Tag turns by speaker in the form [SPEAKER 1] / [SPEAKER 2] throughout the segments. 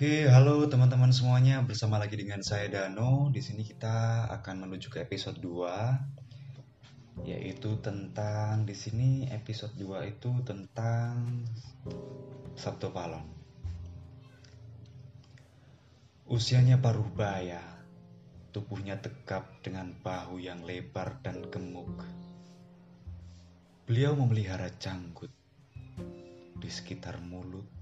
[SPEAKER 1] Oke, halo teman-teman semuanya. Bersama lagi dengan saya Dano. Di sini kita akan menuju ke episode 2 yaitu tentang di sini episode 2 itu tentang Sabtu Palon. Usianya paruh baya, tubuhnya tegap dengan bahu yang lebar dan gemuk. Beliau memelihara janggut di sekitar mulut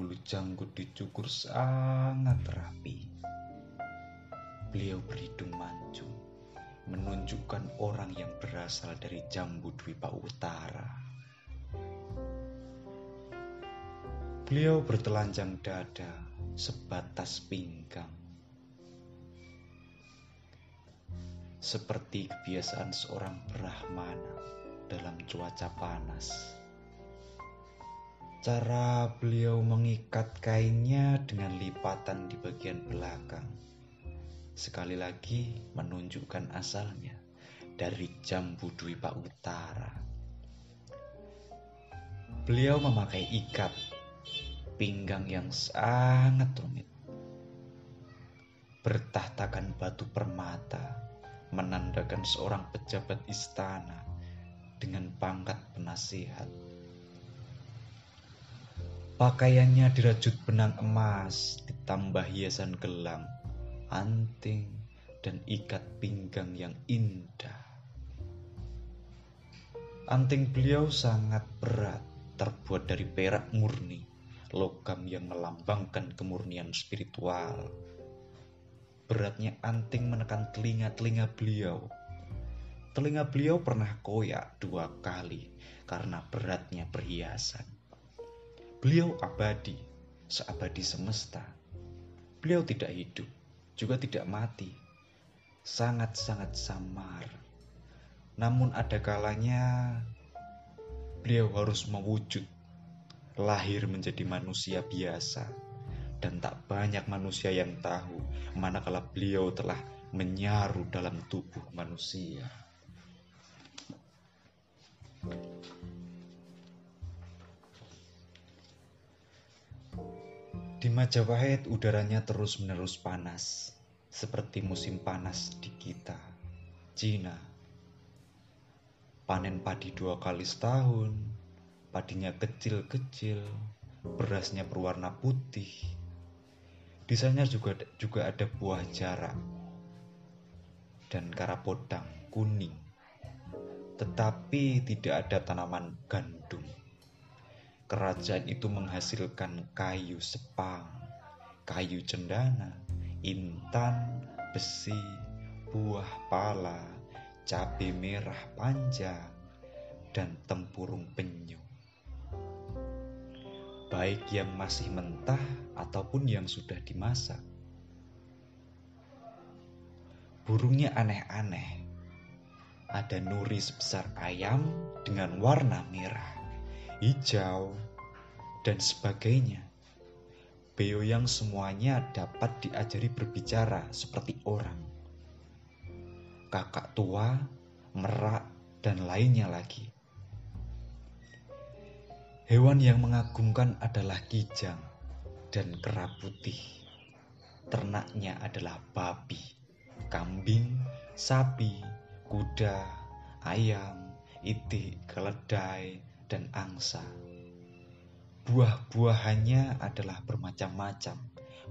[SPEAKER 1] Bulu janggut dicukur sangat rapi. Beliau berhidung mancung, menunjukkan orang yang berasal dari Jambu Dwipa Utara. Beliau bertelanjang dada sebatas pinggang. Seperti kebiasaan seorang Brahmana dalam cuaca panas. Cara beliau mengikat kainnya dengan lipatan di bagian belakang. Sekali lagi menunjukkan asalnya dari Jambu Dwipa Utara. Beliau memakai ikat pinggang yang sangat rumit. Bertahtakan batu permata menandakan seorang pejabat istana dengan pangkat penasihat Pakaiannya dirajut benang emas, ditambah hiasan gelang, anting, dan ikat pinggang yang indah. Anting beliau sangat berat, terbuat dari perak murni, logam yang melambangkan kemurnian spiritual. Beratnya anting menekan telinga-telinga beliau. Telinga beliau pernah koyak dua kali karena beratnya perhiasan. Beliau abadi, seabadi semesta. Beliau tidak hidup, juga tidak mati. Sangat-sangat samar. Namun ada kalanya beliau harus mewujud, lahir menjadi manusia biasa. Dan tak banyak manusia yang tahu manakala beliau telah menyaru dalam tubuh manusia. Di Majapahit udaranya terus-menerus panas, seperti musim panas di kita, Cina. Panen padi dua kali setahun, padinya kecil-kecil, berasnya berwarna putih. Di juga juga ada buah jarak dan karapodang kuning. Tetapi tidak ada tanaman gandum. Kerajaan itu menghasilkan kayu sepang, kayu cendana, intan, besi, buah pala, cabai merah panjang, dan tempurung penyu. Baik yang masih mentah ataupun yang sudah dimasak. Burungnya aneh-aneh. Ada nuri sebesar ayam dengan warna merah hijau, dan sebagainya. Beo yang semuanya dapat diajari berbicara seperti orang. Kakak tua, merak, dan lainnya lagi. Hewan yang mengagumkan adalah kijang dan kera putih. Ternaknya adalah babi, kambing, sapi, kuda, ayam, itik, keledai, dan angsa. Buah-buahannya adalah bermacam-macam,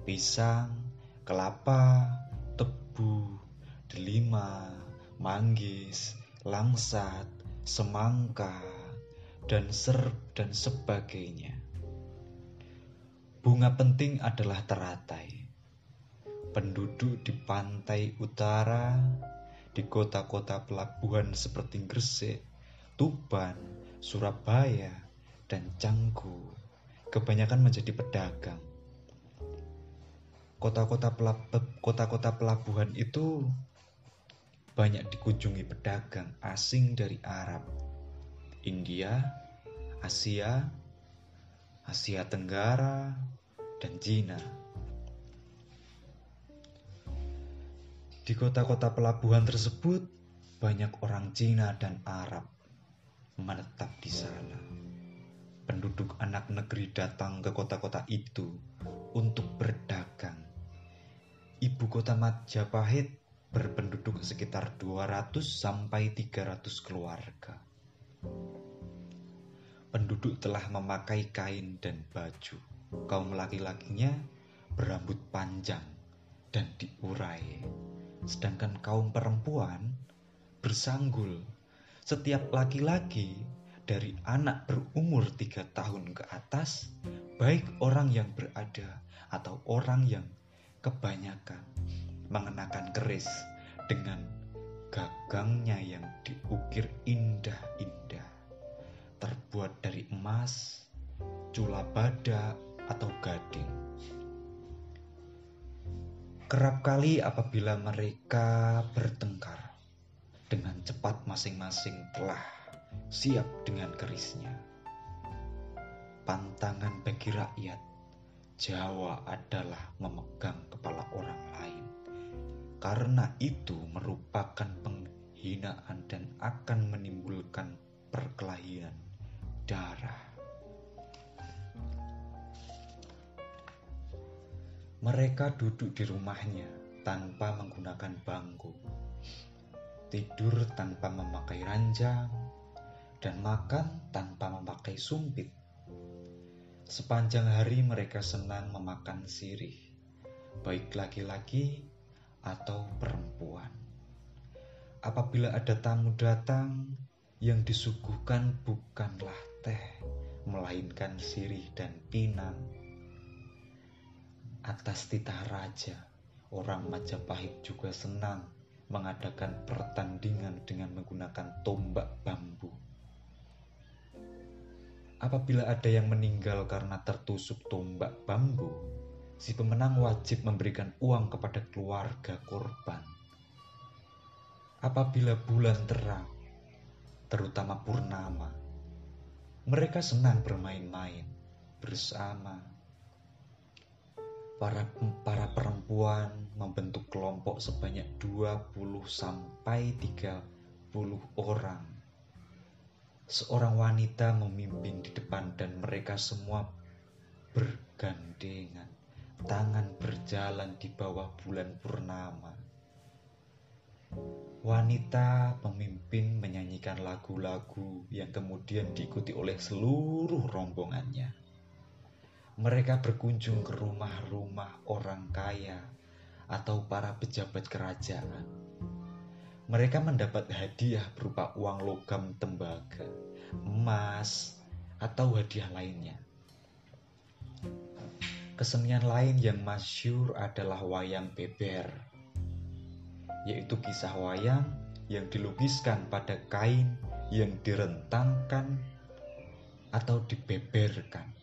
[SPEAKER 1] pisang, kelapa, tebu, delima, manggis, langsat, semangka, dan serb dan sebagainya. Bunga penting adalah teratai. Penduduk di pantai utara, di kota-kota pelabuhan seperti Gresik, Tuban, Surabaya, dan Canggu kebanyakan menjadi pedagang. Kota-kota kota-kota pelabuhan itu banyak dikunjungi pedagang asing dari Arab, India, Asia, Asia Tenggara, dan Cina. Di kota-kota pelabuhan tersebut banyak orang Cina dan Arab menetap di sana. Penduduk anak negeri datang ke kota-kota itu untuk berdagang. Ibu kota Majapahit berpenduduk sekitar 200 sampai 300 keluarga. Penduduk telah memakai kain dan baju. Kaum laki-lakinya berambut panjang dan diurai. Sedangkan kaum perempuan bersanggul. Setiap laki-laki dari anak berumur tiga tahun ke atas, baik orang yang berada atau orang yang kebanyakan mengenakan keris dengan gagangnya yang diukir indah-indah, terbuat dari emas, cula badak, atau gading. Kerap kali apabila mereka bertengkar, cepat masing-masing telah siap dengan kerisnya. Pantangan bagi rakyat, Jawa adalah memegang kepala orang lain. Karena itu merupakan penghinaan dan akan menimbulkan perkelahian darah. Mereka duduk di rumahnya tanpa menggunakan bangku, tidur tanpa memakai ranjang, dan makan tanpa memakai sumpit. Sepanjang hari mereka senang memakan sirih, baik laki-laki atau perempuan. Apabila ada tamu datang, yang disuguhkan bukanlah teh, melainkan sirih dan pinang atas titah raja, orang Majapahit juga senang mengadakan pertandingan dengan menggunakan tombak bambu. Apabila ada yang meninggal karena tertusuk tombak bambu, si pemenang wajib memberikan uang kepada keluarga korban. Apabila bulan terang, terutama purnama, mereka senang bermain-main bersama para para perempuan membentuk kelompok sebanyak 20 sampai 30 orang. Seorang wanita memimpin di depan dan mereka semua bergandengan, tangan berjalan di bawah bulan purnama. Wanita pemimpin menyanyikan lagu-lagu yang kemudian diikuti oleh seluruh rombongannya mereka berkunjung ke rumah-rumah orang kaya atau para pejabat kerajaan. Mereka mendapat hadiah berupa uang logam tembaga, emas, atau hadiah lainnya. Kesenian lain yang masyur adalah wayang beber, yaitu kisah wayang yang dilukiskan pada kain yang direntangkan atau dibeberkan.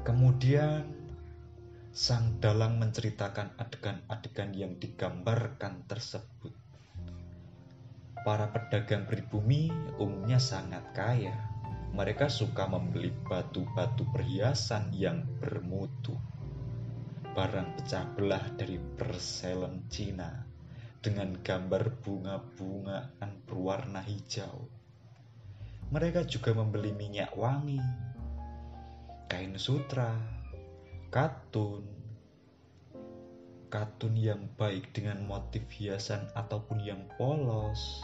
[SPEAKER 1] Kemudian sang dalang menceritakan adegan-adegan yang digambarkan tersebut. Para pedagang pribumi umumnya sangat kaya. Mereka suka membeli batu-batu perhiasan yang bermutu. Barang pecah belah dari perselen Cina dengan gambar bunga-bungaan berwarna hijau. Mereka juga membeli minyak wangi, kain sutra, katun, katun yang baik dengan motif hiasan ataupun yang polos.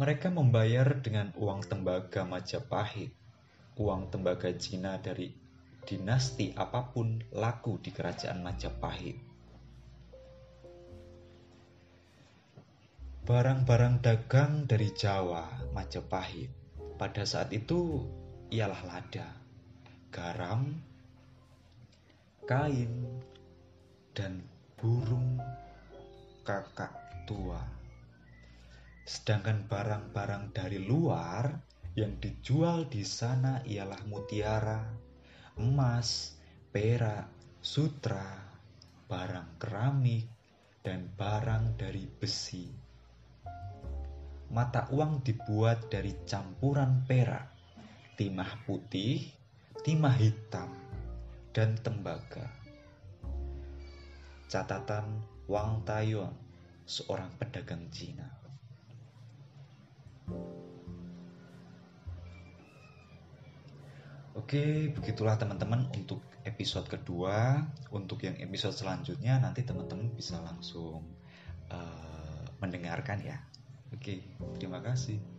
[SPEAKER 1] Mereka membayar dengan uang tembaga Majapahit, uang tembaga Cina dari dinasti apa pun laku di kerajaan Majapahit. Barang-barang dagang dari Jawa, Majapahit, pada saat itu ialah lada, garam, kain, dan burung kakak tua. Sedangkan barang-barang dari luar yang dijual di sana ialah mutiara, emas, perak, sutra, barang keramik, dan barang dari besi. Mata uang dibuat dari campuran perak, timah putih, timah hitam, dan tembaga. Catatan Wang Tayuan, seorang pedagang Cina. Oke, begitulah teman-teman untuk episode kedua. Untuk yang episode selanjutnya nanti teman-teman bisa langsung uh, mendengarkan ya. Oke, terima kasih.